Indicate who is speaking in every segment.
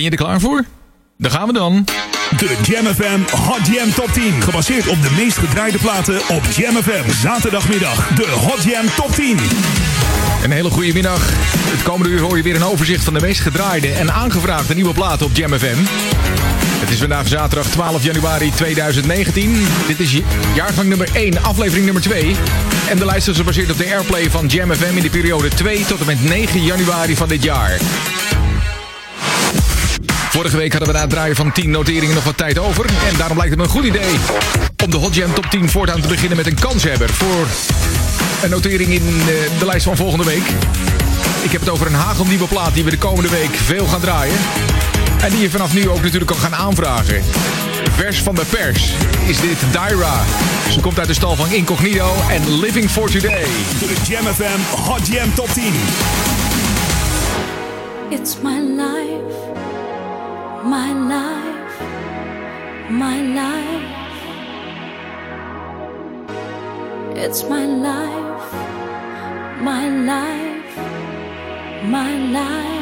Speaker 1: Ben je er klaar voor? Dan gaan we dan.
Speaker 2: De Jam FM Hot Jam Top 10. Gebaseerd op de meest gedraaide platen op Jam FM. Zaterdagmiddag. De Hot Jam Top 10.
Speaker 1: Een hele goede middag. Het komende uur hoor je weer een overzicht van de meest gedraaide en aangevraagde nieuwe platen op Jam FM. Het is vandaag zaterdag 12 januari 2019. Dit is jaargang nummer 1, aflevering nummer 2. En de lijst is gebaseerd op de airplay van Jam FM in de periode 2 tot en met 9 januari van dit jaar. Vorige week hadden we na het draaien van 10 noteringen nog wat tijd over. En daarom lijkt het me een goed idee om de Hot Jam Top 10 voortaan te beginnen met een kanshebber voor een notering in eh, de lijst van volgende week. Ik heb het over een hagelnieuwe plaat die we de komende week veel gaan draaien. En die je vanaf nu ook natuurlijk kan gaan aanvragen. Vers van de pers is dit Dyra. Ze komt uit de stal van Incognito en Living for Today.
Speaker 2: De Jam FM Hot Jam Top 10.
Speaker 3: It's my life, my life, my life. It's my life, my life, my life.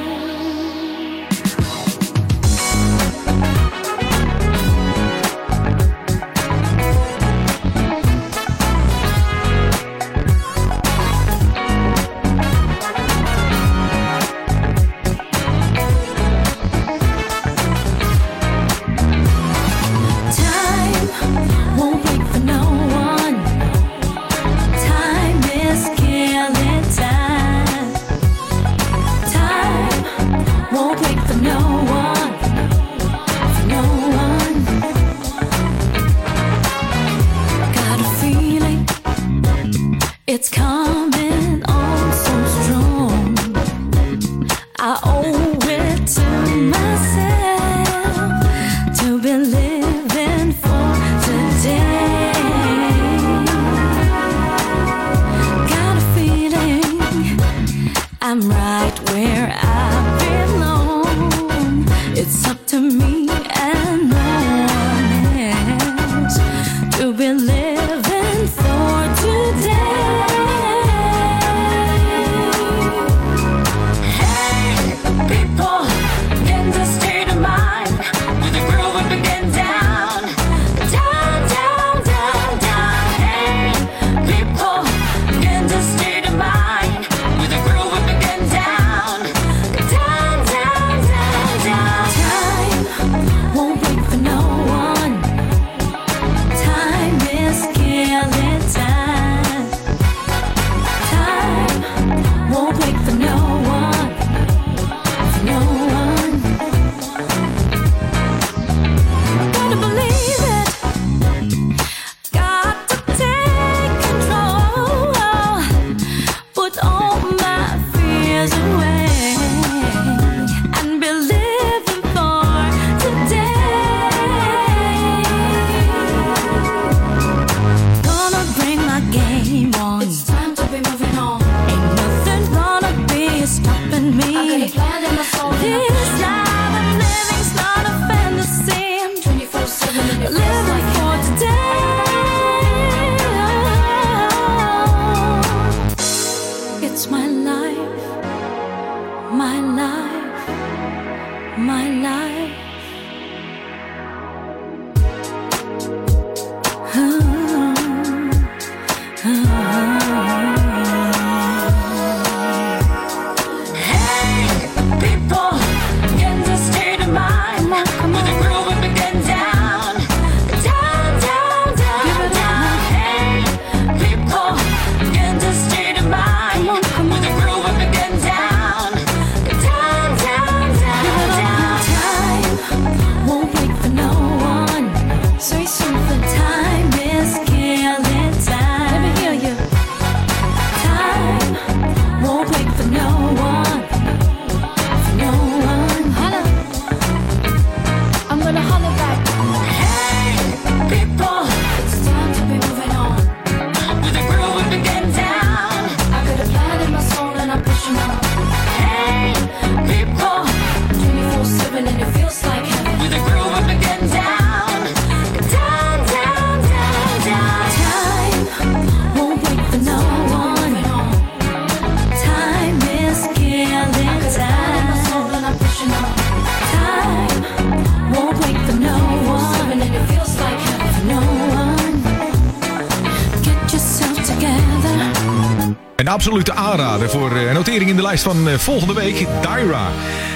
Speaker 1: Een absolute aanrader voor eh, notering in de lijst van eh, volgende week. Daira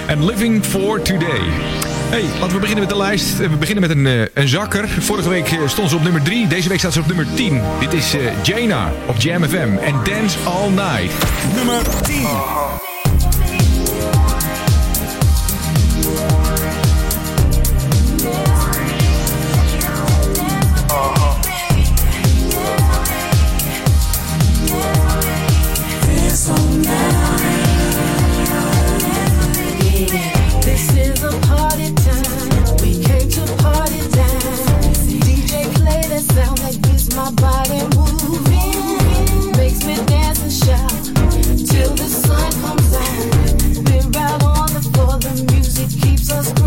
Speaker 1: en Living for Today. Hey, laten we beginnen met de lijst. Eh, we beginnen met een, een zakker. Vorige week stond ze op nummer 3. Deze week staat ze op nummer 10. Dit is Jaina op Jam FM. En Dance All Night.
Speaker 4: Nummer 10.
Speaker 5: Just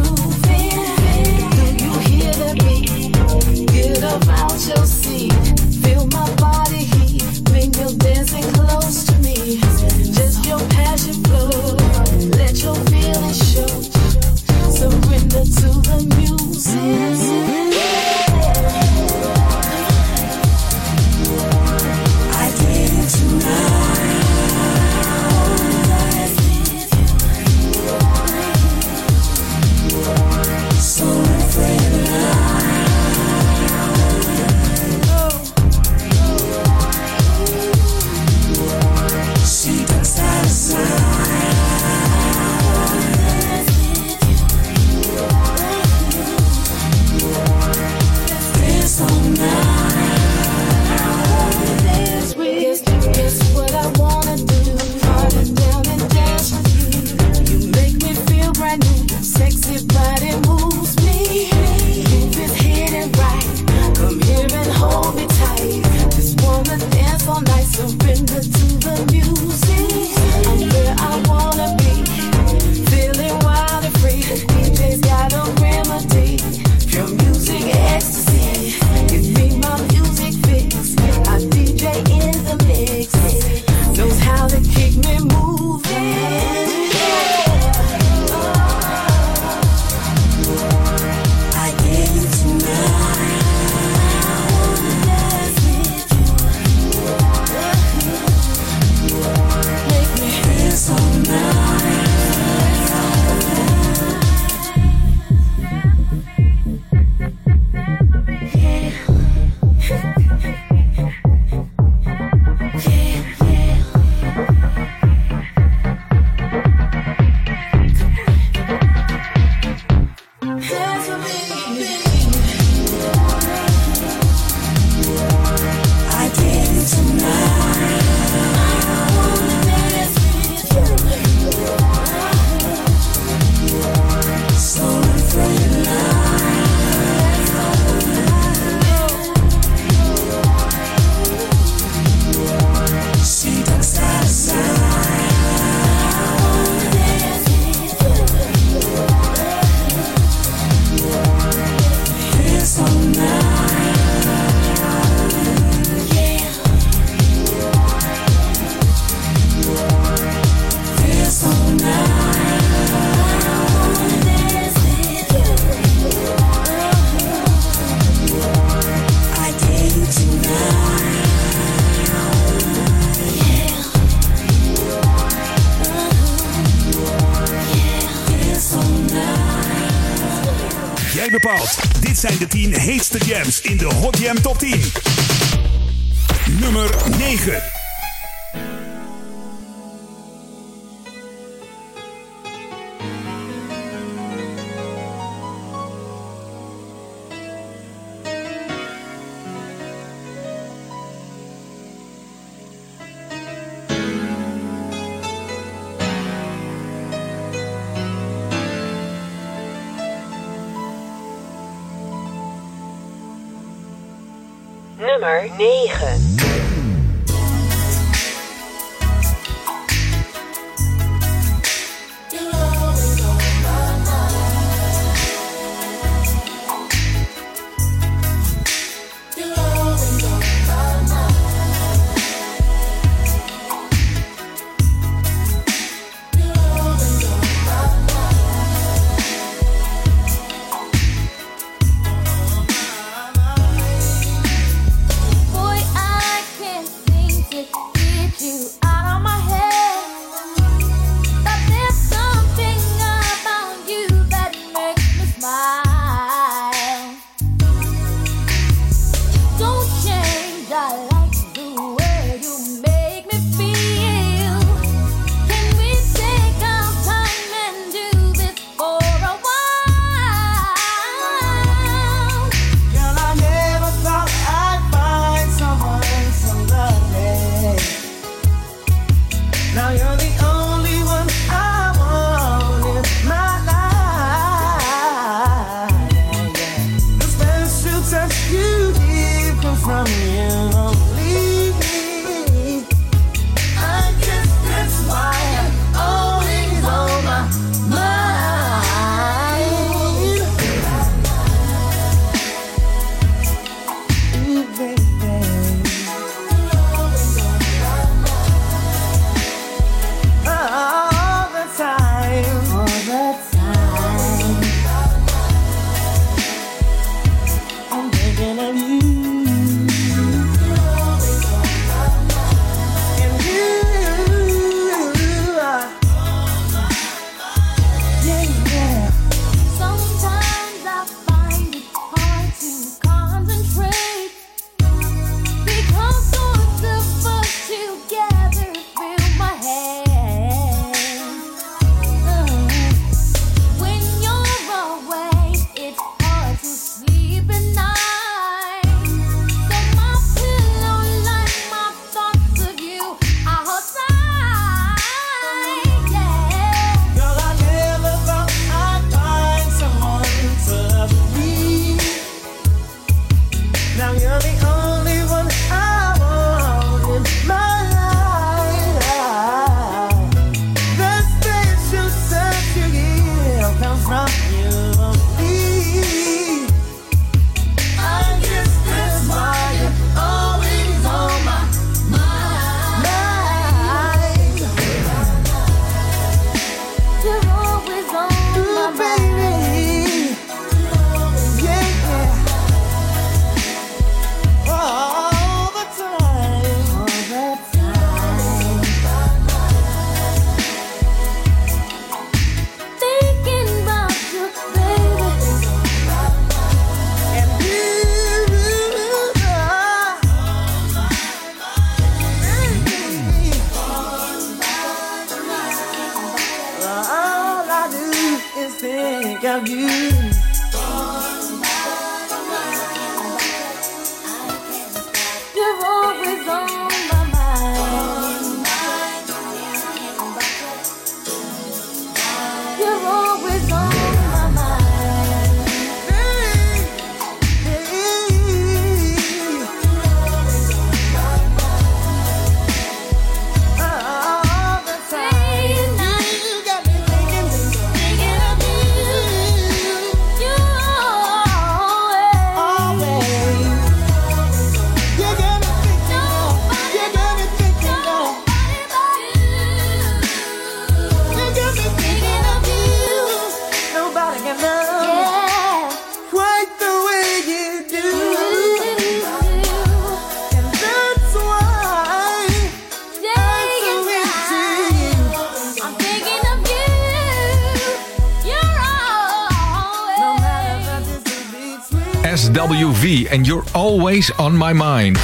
Speaker 5: and
Speaker 6: You're Always On My Mind.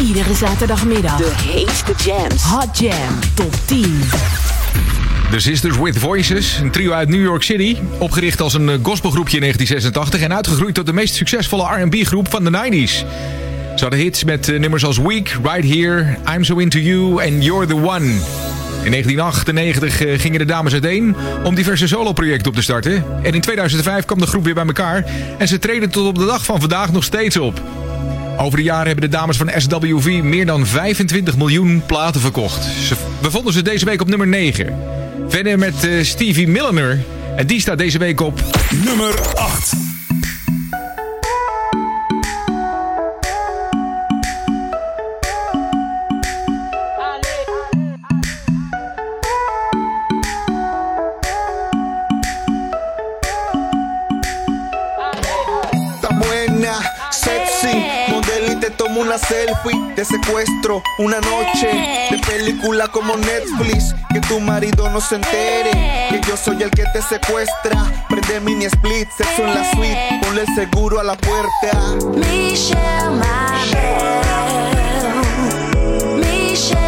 Speaker 7: Iedere zaterdagmiddag.
Speaker 8: De heetste jams.
Speaker 7: Hot Jam Top 10.
Speaker 1: The Sisters with Voices, een trio uit New York City. Opgericht als een eh, gospelgroepje in 1986 en uitgegroeid tot de meest succesvolle R&B-groep van de 90s. Ze hadden hits met eh, nummers als Weak, Right Here, I'm So Into You en You're The One. In 1998 eh, gingen de dames uiteen om diverse soloprojecten op te starten. En in 2005 kwam de groep weer bij elkaar en ze treden tot op de dag van vandaag nog steeds op. Over de jaren hebben de dames van SWV meer dan 25 miljoen platen verkocht. Ze, we vonden ze deze week op nummer 9. Verder met eh, Stevie Milliner. En die staat deze week op
Speaker 2: Nummer 8.
Speaker 9: Selfie. Te secuestro una noche de película como Netflix. Que tu marido no se entere que yo soy el que te secuestra. Prende mini split, sexo en la suite. Ponle seguro a la puerta.
Speaker 6: Michelle, my belle. Michelle,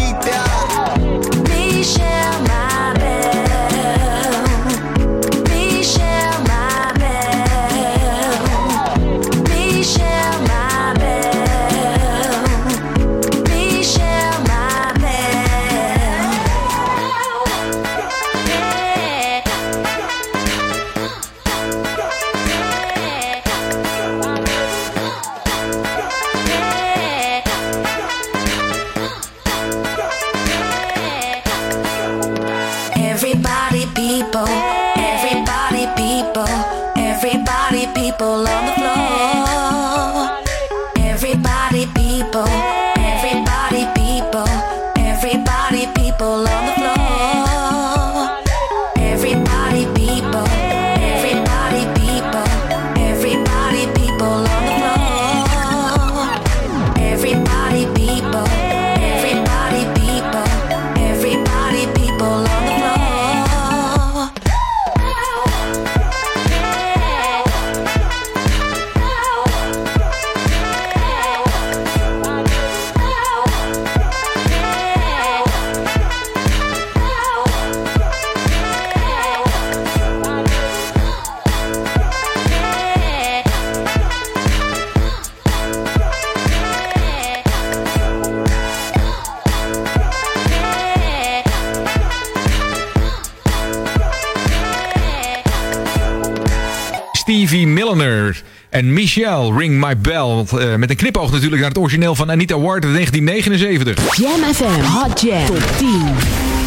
Speaker 1: Stevie Milliner. En Michelle, Ring My Bell. Eh, met een knipoog natuurlijk naar het origineel van Anita Ward uit 1979.
Speaker 7: Jam FM Hot Jam Top 10.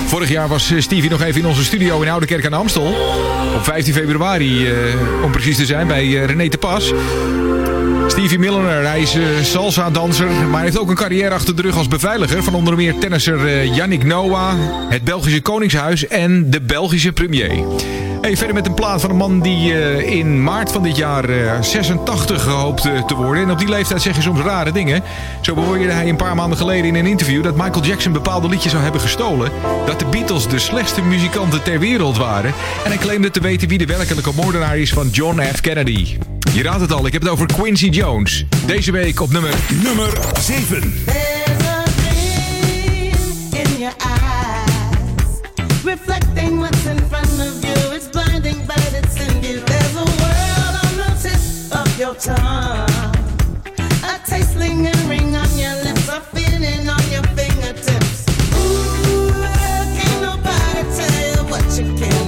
Speaker 1: Vorig jaar was eh, Stevie nog even in onze studio in Oude Kerk aan de Amstel. Op 15 februari, eh, om precies te zijn, bij eh, René te Pas. Stevie Milliner, hij is eh, salsa-danser, maar heeft ook een carrière achter de rug als beveiliger van onder meer tennisser Yannick Noah, het Belgische Koningshuis en de Belgische premier. Hey, verder met een plaat van een man die eh, in maart van dit jaar eh, 86 gehoopt eh, te worden. En op die leeftijd zeg je soms rare dingen. Zo behoorde hij een paar maanden geleden in een interview dat Michael Jackson bepaalde liedjes zou hebben gestolen. Dat de Beatles de slechtste muzikanten ter wereld waren. En hij claimde te weten wie de werkelijke moordenaar is van John F. Kennedy. Je raadt het al, ik heb het over Quincy Jones. Deze week op nummer
Speaker 2: Nummer 7.
Speaker 8: Your tongue, a taste lingering on your lips, a feeling on your fingertips. Ooh, can't nobody tell you what you cannot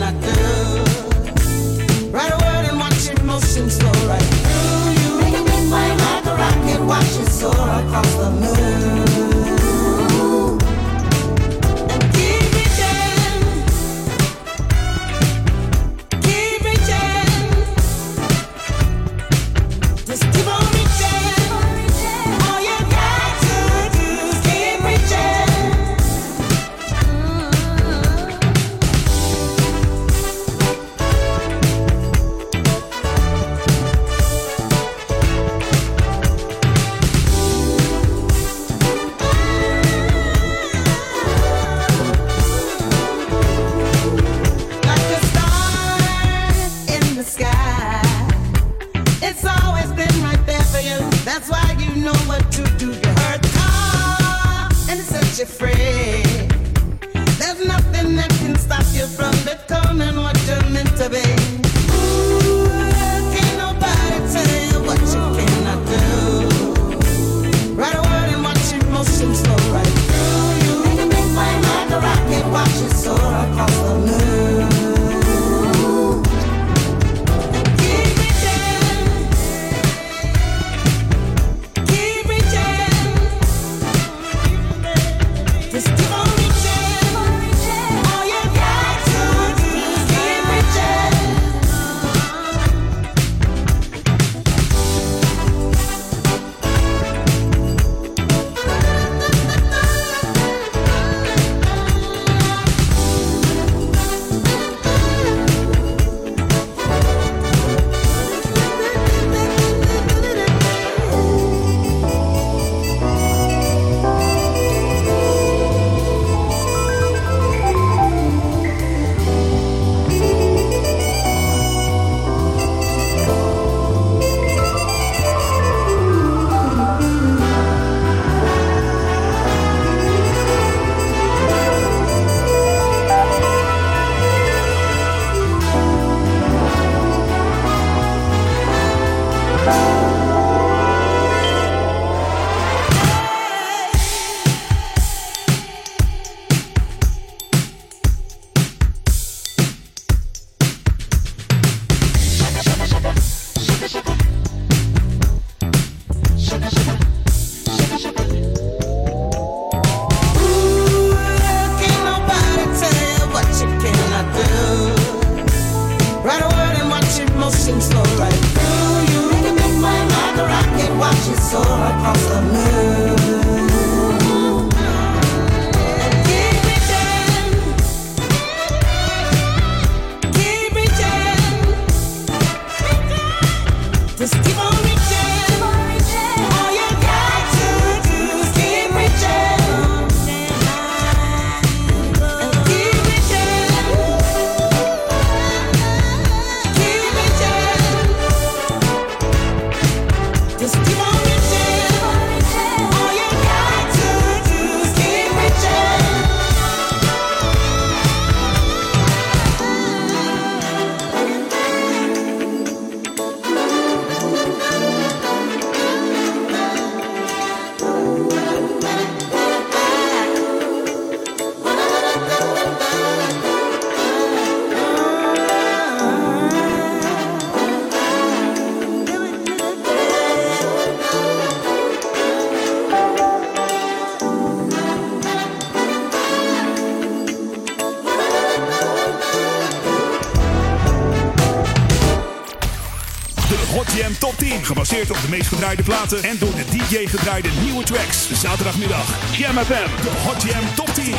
Speaker 2: meest gedraaide platen en door de DJ gedraaide nieuwe tracks. Zaterdagmiddag, Jam FM, de Hot Jam Top 10.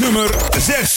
Speaker 2: Nummer 6.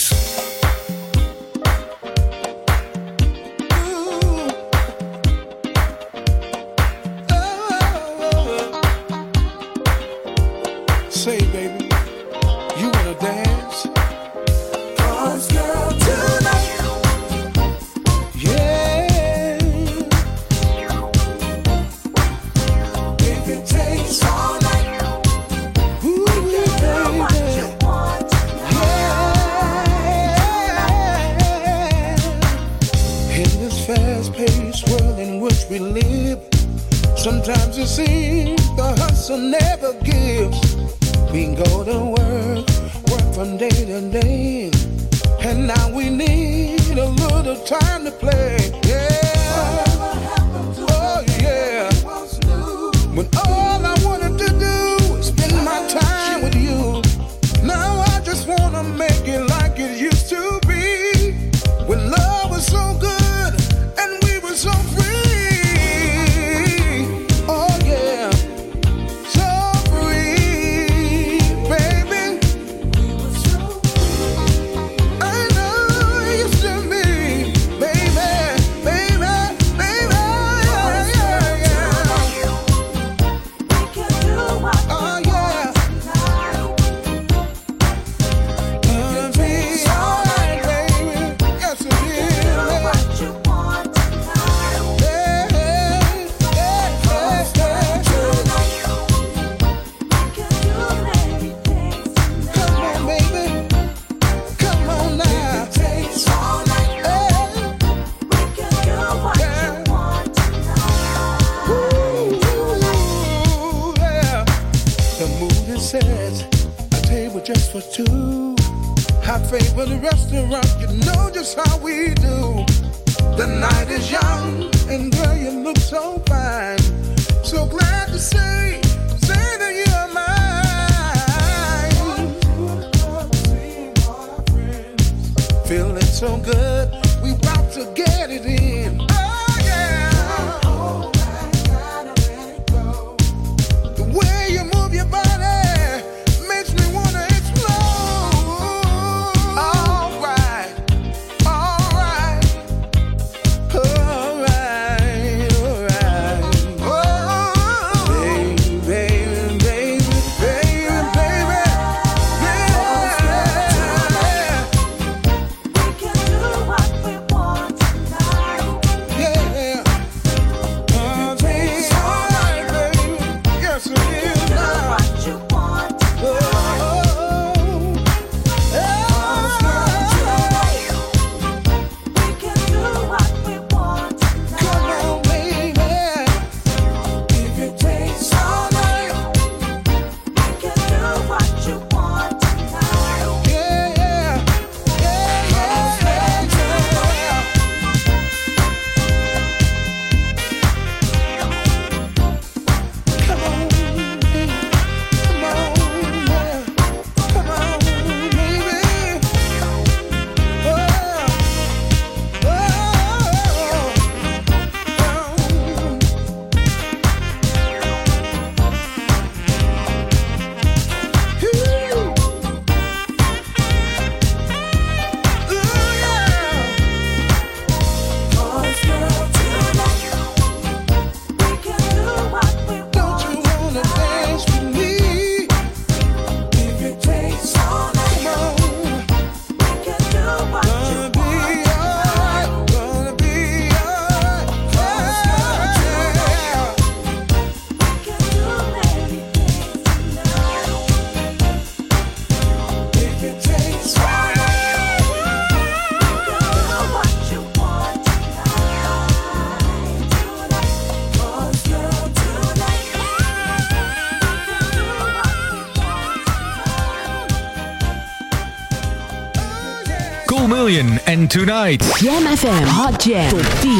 Speaker 10: Tonight.
Speaker 7: Jam FM, Hot Jam, top 10.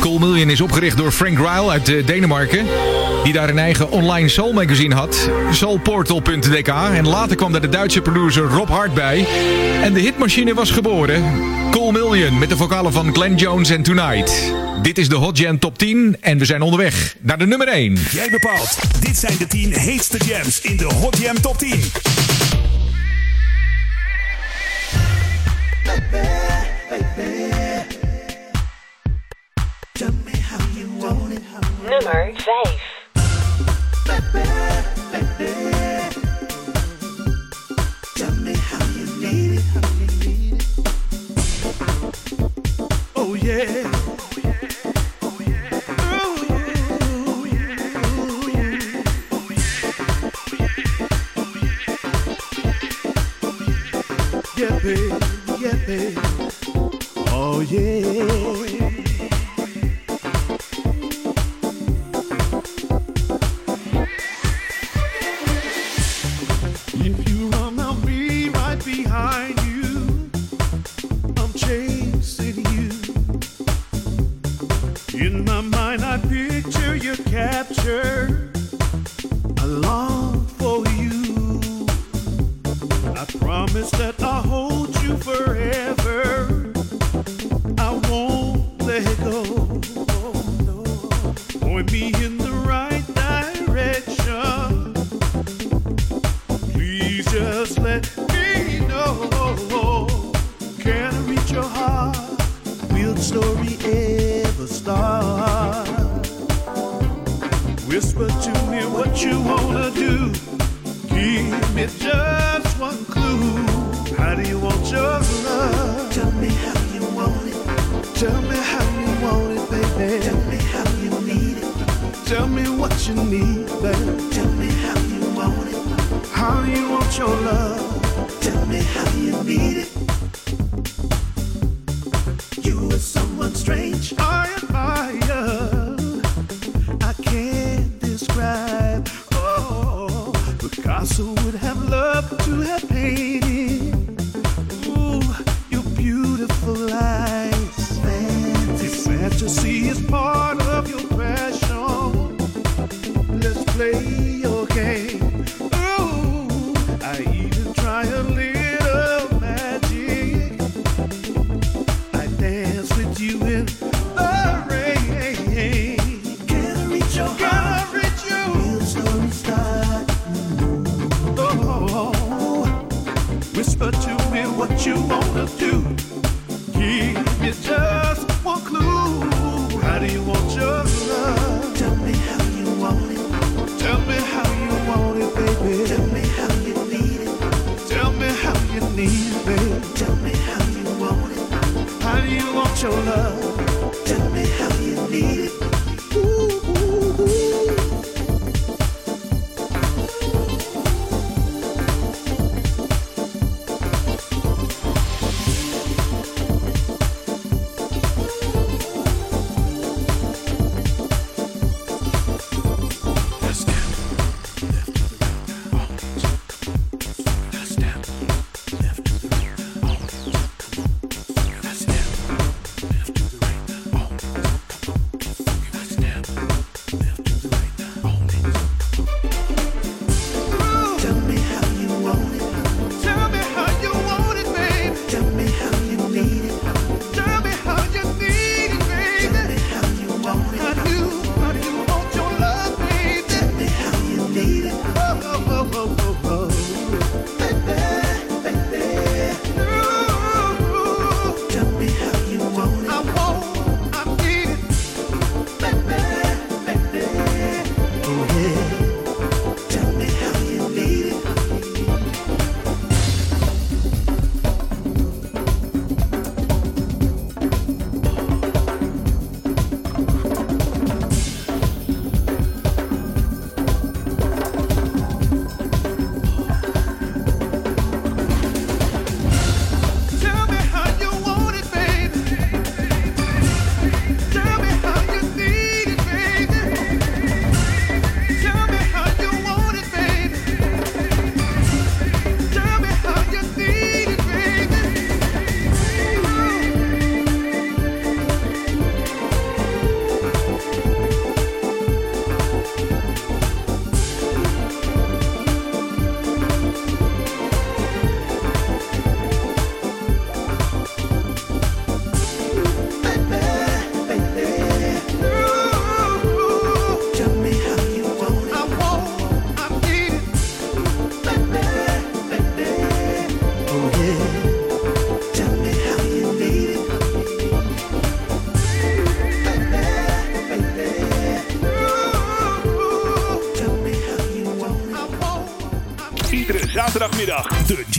Speaker 1: Cool Million is opgericht door Frank Ryle uit eh, Denemarken. Die daar een eigen online soul magazine had. Soulportal.dk. En later kwam daar de Duitse producer Rob Hart bij. En de hitmachine was geboren. Cool Million met de vocalen van Glenn Jones en Tonight. Dit is de Hot Jam Top 10 en we zijn onderweg naar de nummer 1.
Speaker 4: Jij bepaalt. Dit zijn de 10 heetste jams in de Hot Jam Top 10.
Speaker 11: Nummer 5.
Speaker 12: Yeah, babe yeah. story ever start? Whisper to me what you wanna do. Give me just one clue. How do you want your love? Tell me how you want it. Tell me how you want it, baby. Tell me how you need it. Tell me what you need, baby. Tell me how you want it. How you want your love? Tell me how you need it. strange.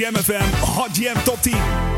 Speaker 2: Jam Hot Jam Top 10.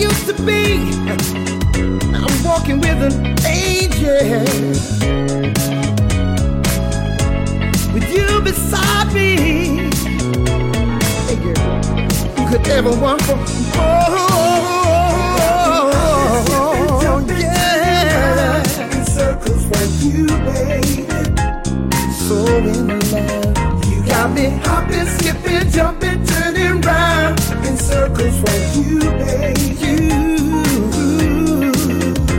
Speaker 10: Used to be, I'm walking with an angel. Girl, who could ever want for more? Yeah, in circles for you, baby. So in love, you got me hopping, skipping, jumping, turning round in circles for you, baby. You,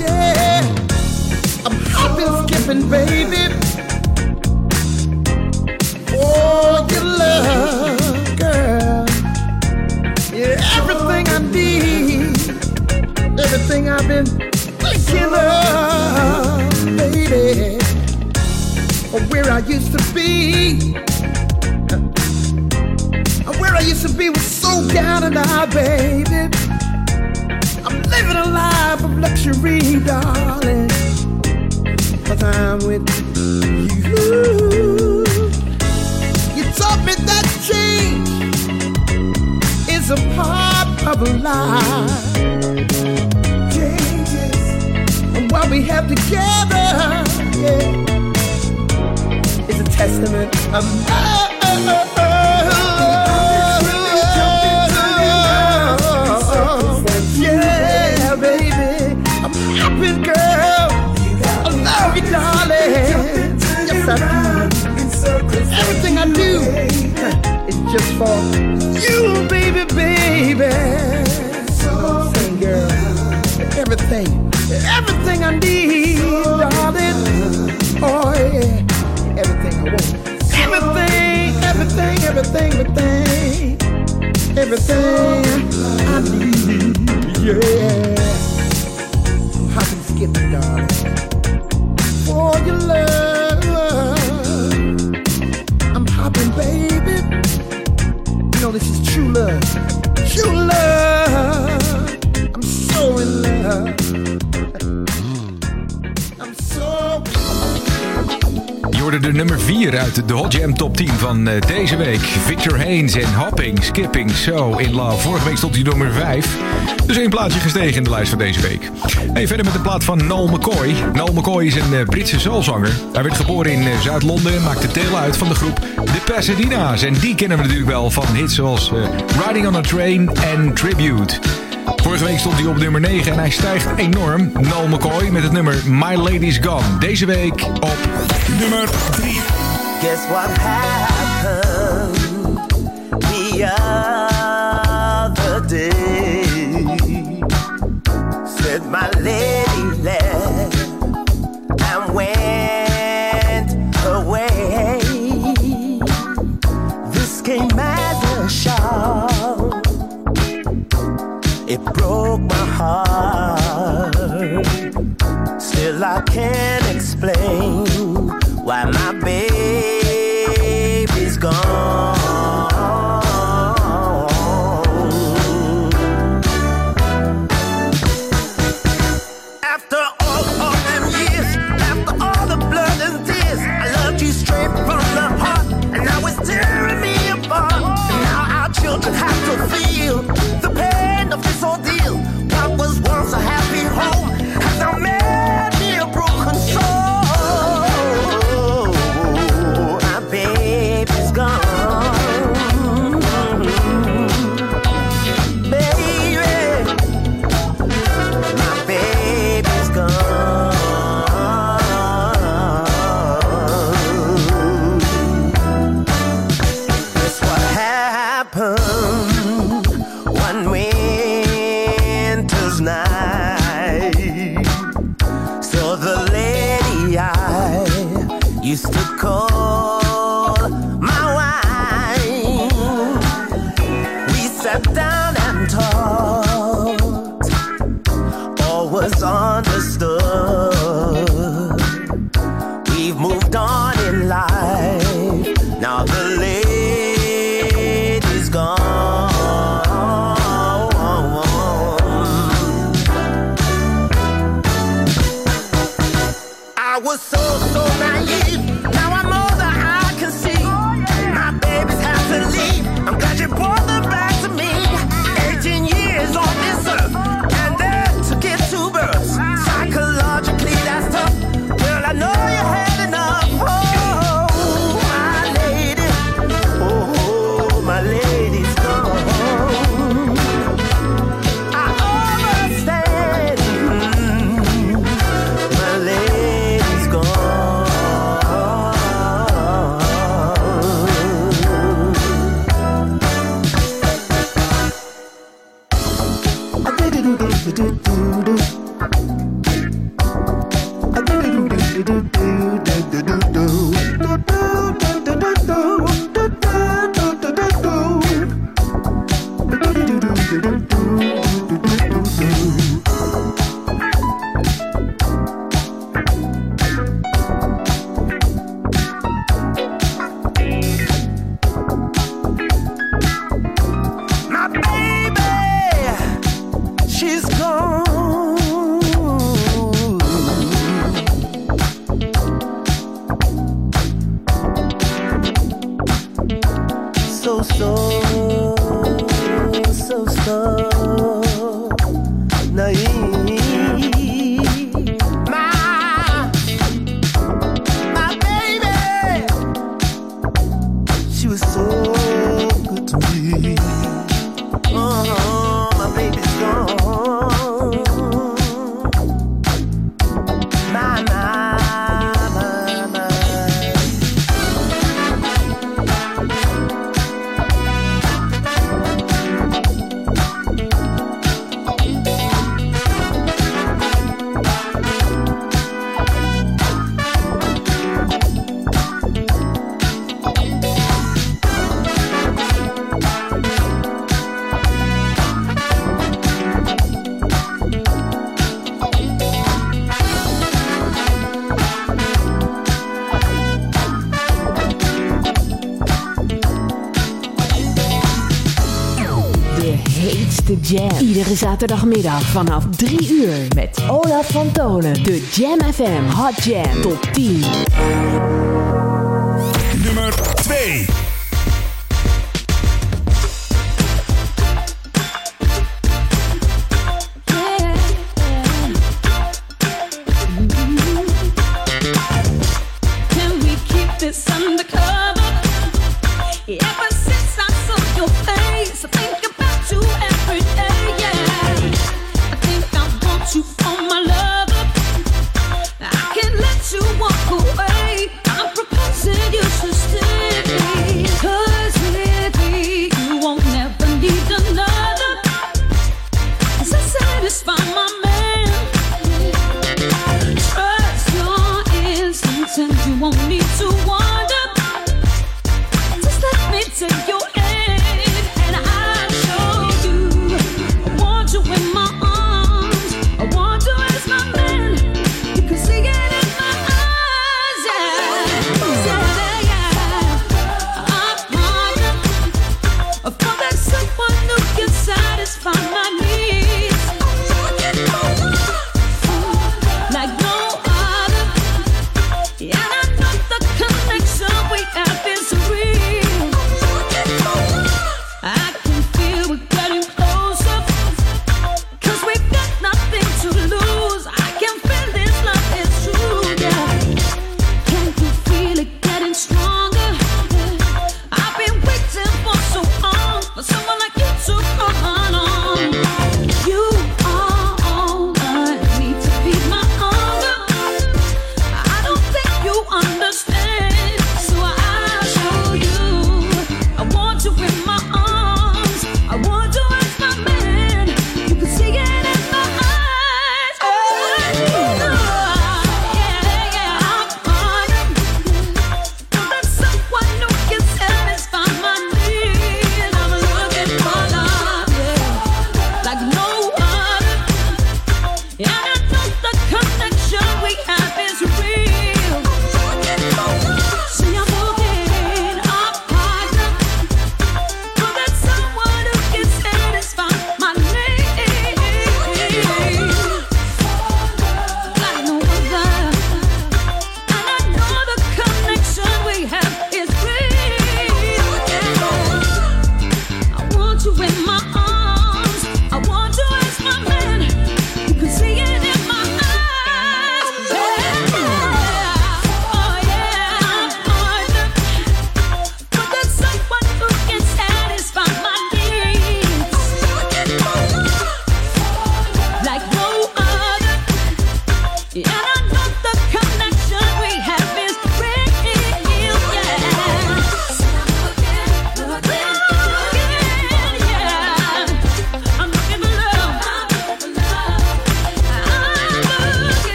Speaker 10: yeah, I'm hopping, skipping, baby. Down and out, baby. I'm living a life of luxury, darling. Cause I'm with you. You taught me that change is a part of life. Changes and what we have together, yeah, is a testament of love. Everything I need, darling. Oh, yeah. Everything I want. Everything, everything, everything, everything. Everything I need, yeah. Hopping, skipping, darling. For your love. I'm hopping, baby. You know this is true love. True love.
Speaker 1: De nummer 4 uit de Hot Jam Top 10 van eh, deze week. Victor Haynes en Hopping, Skipping, So in Love. Vorige week stond hij nummer 5. Dus één plaatsje gestegen in de lijst van deze week. Hey, verder met de plaat van Noel McCoy. Noel McCoy is een eh, Britse soulzanger. Hij werd geboren in eh, Zuid-Londen en maakte deel uit van de groep The Pasadena's. En die kennen we natuurlijk wel van hits zoals Riding on a Train en Tribute. Vorige week stond hij op nummer 9 en hij stijgt enorm. Noel McCoy met het nummer My Lady's Gone. Deze week op
Speaker 2: Nummer 3.
Speaker 13: Guess what happened the other
Speaker 3: Zaterdagmiddag vanaf 3 uur met Olaf van Tonen. De Jam FM Hot Jam Top 10.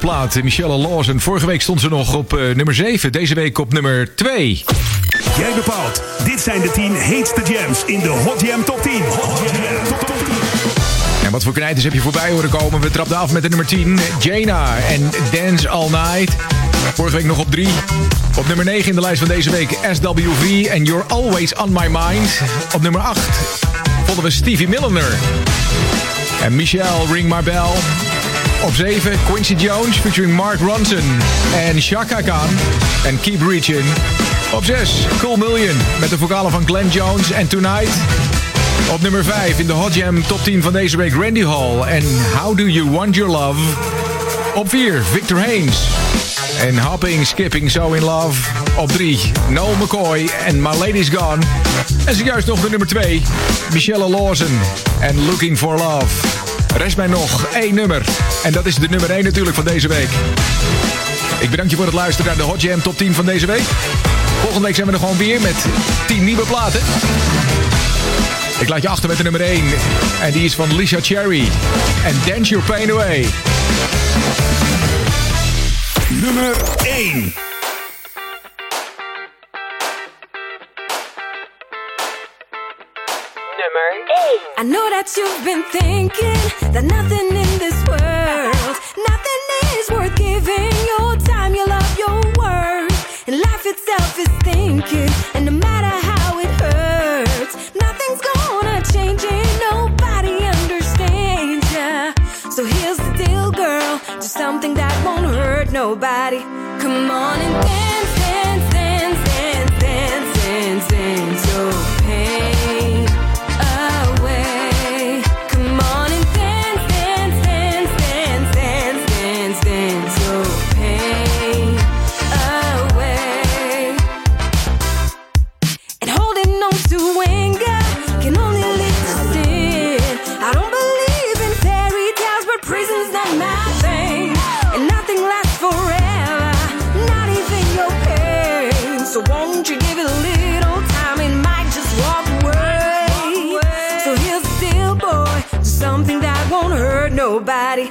Speaker 1: Plaat. Michelle Lawson. Vorige week stond ze nog op eh, nummer 7. Deze week op nummer 2.
Speaker 2: Jij bepaalt. Dit zijn de 10 heetste jams in de Hot Jam Top 10. Hot Jam Top 10.
Speaker 1: En wat voor knijters heb je voorbij horen komen? We trapten af met de nummer 10. Jana en Dance All Night. Vorige week nog op 3. Op nummer 9 in de lijst van deze week SWV en You're Always On My Mind. Op nummer 8 vonden we Stevie Milliner. En Michelle Ring My Bell. Op 7 Quincy Jones featuring Mark Ronson en Shaka Khan. En Keep Reaching. Op 6 Cool Million met de vocalen van Glenn Jones en Tonight. Op nummer 5 in de Hot Jam top 10 van deze week Randy Hall en How Do You Want Your Love. Op 4 Victor Haynes en Hopping, Skipping, So In Love. Op 3 Noel McCoy en My Lady's Gone. En zojuist nog de nummer 2 Michelle Lawson en Looking For Love. Rest mij nog één nummer. En dat is de nummer 1 natuurlijk van deze week. Ik bedank je voor het luisteren naar de Hot Jam top 10 van deze week. Volgende week zijn we er gewoon weer met 10 nieuwe platen. Ik laat je achter met de nummer 1. En die is van Lisa Cherry. En Dance Your Pain Away.
Speaker 2: Nummer 1.
Speaker 14: I know that you've been thinking that nothing in this world, nothing is worth giving your time, your love, your word. And life itself is thinking, and no matter how it hurts, nothing's gonna change it. Nobody understands ya. So here's the deal, girl. Do something that won't hurt nobody. Come on and nobody.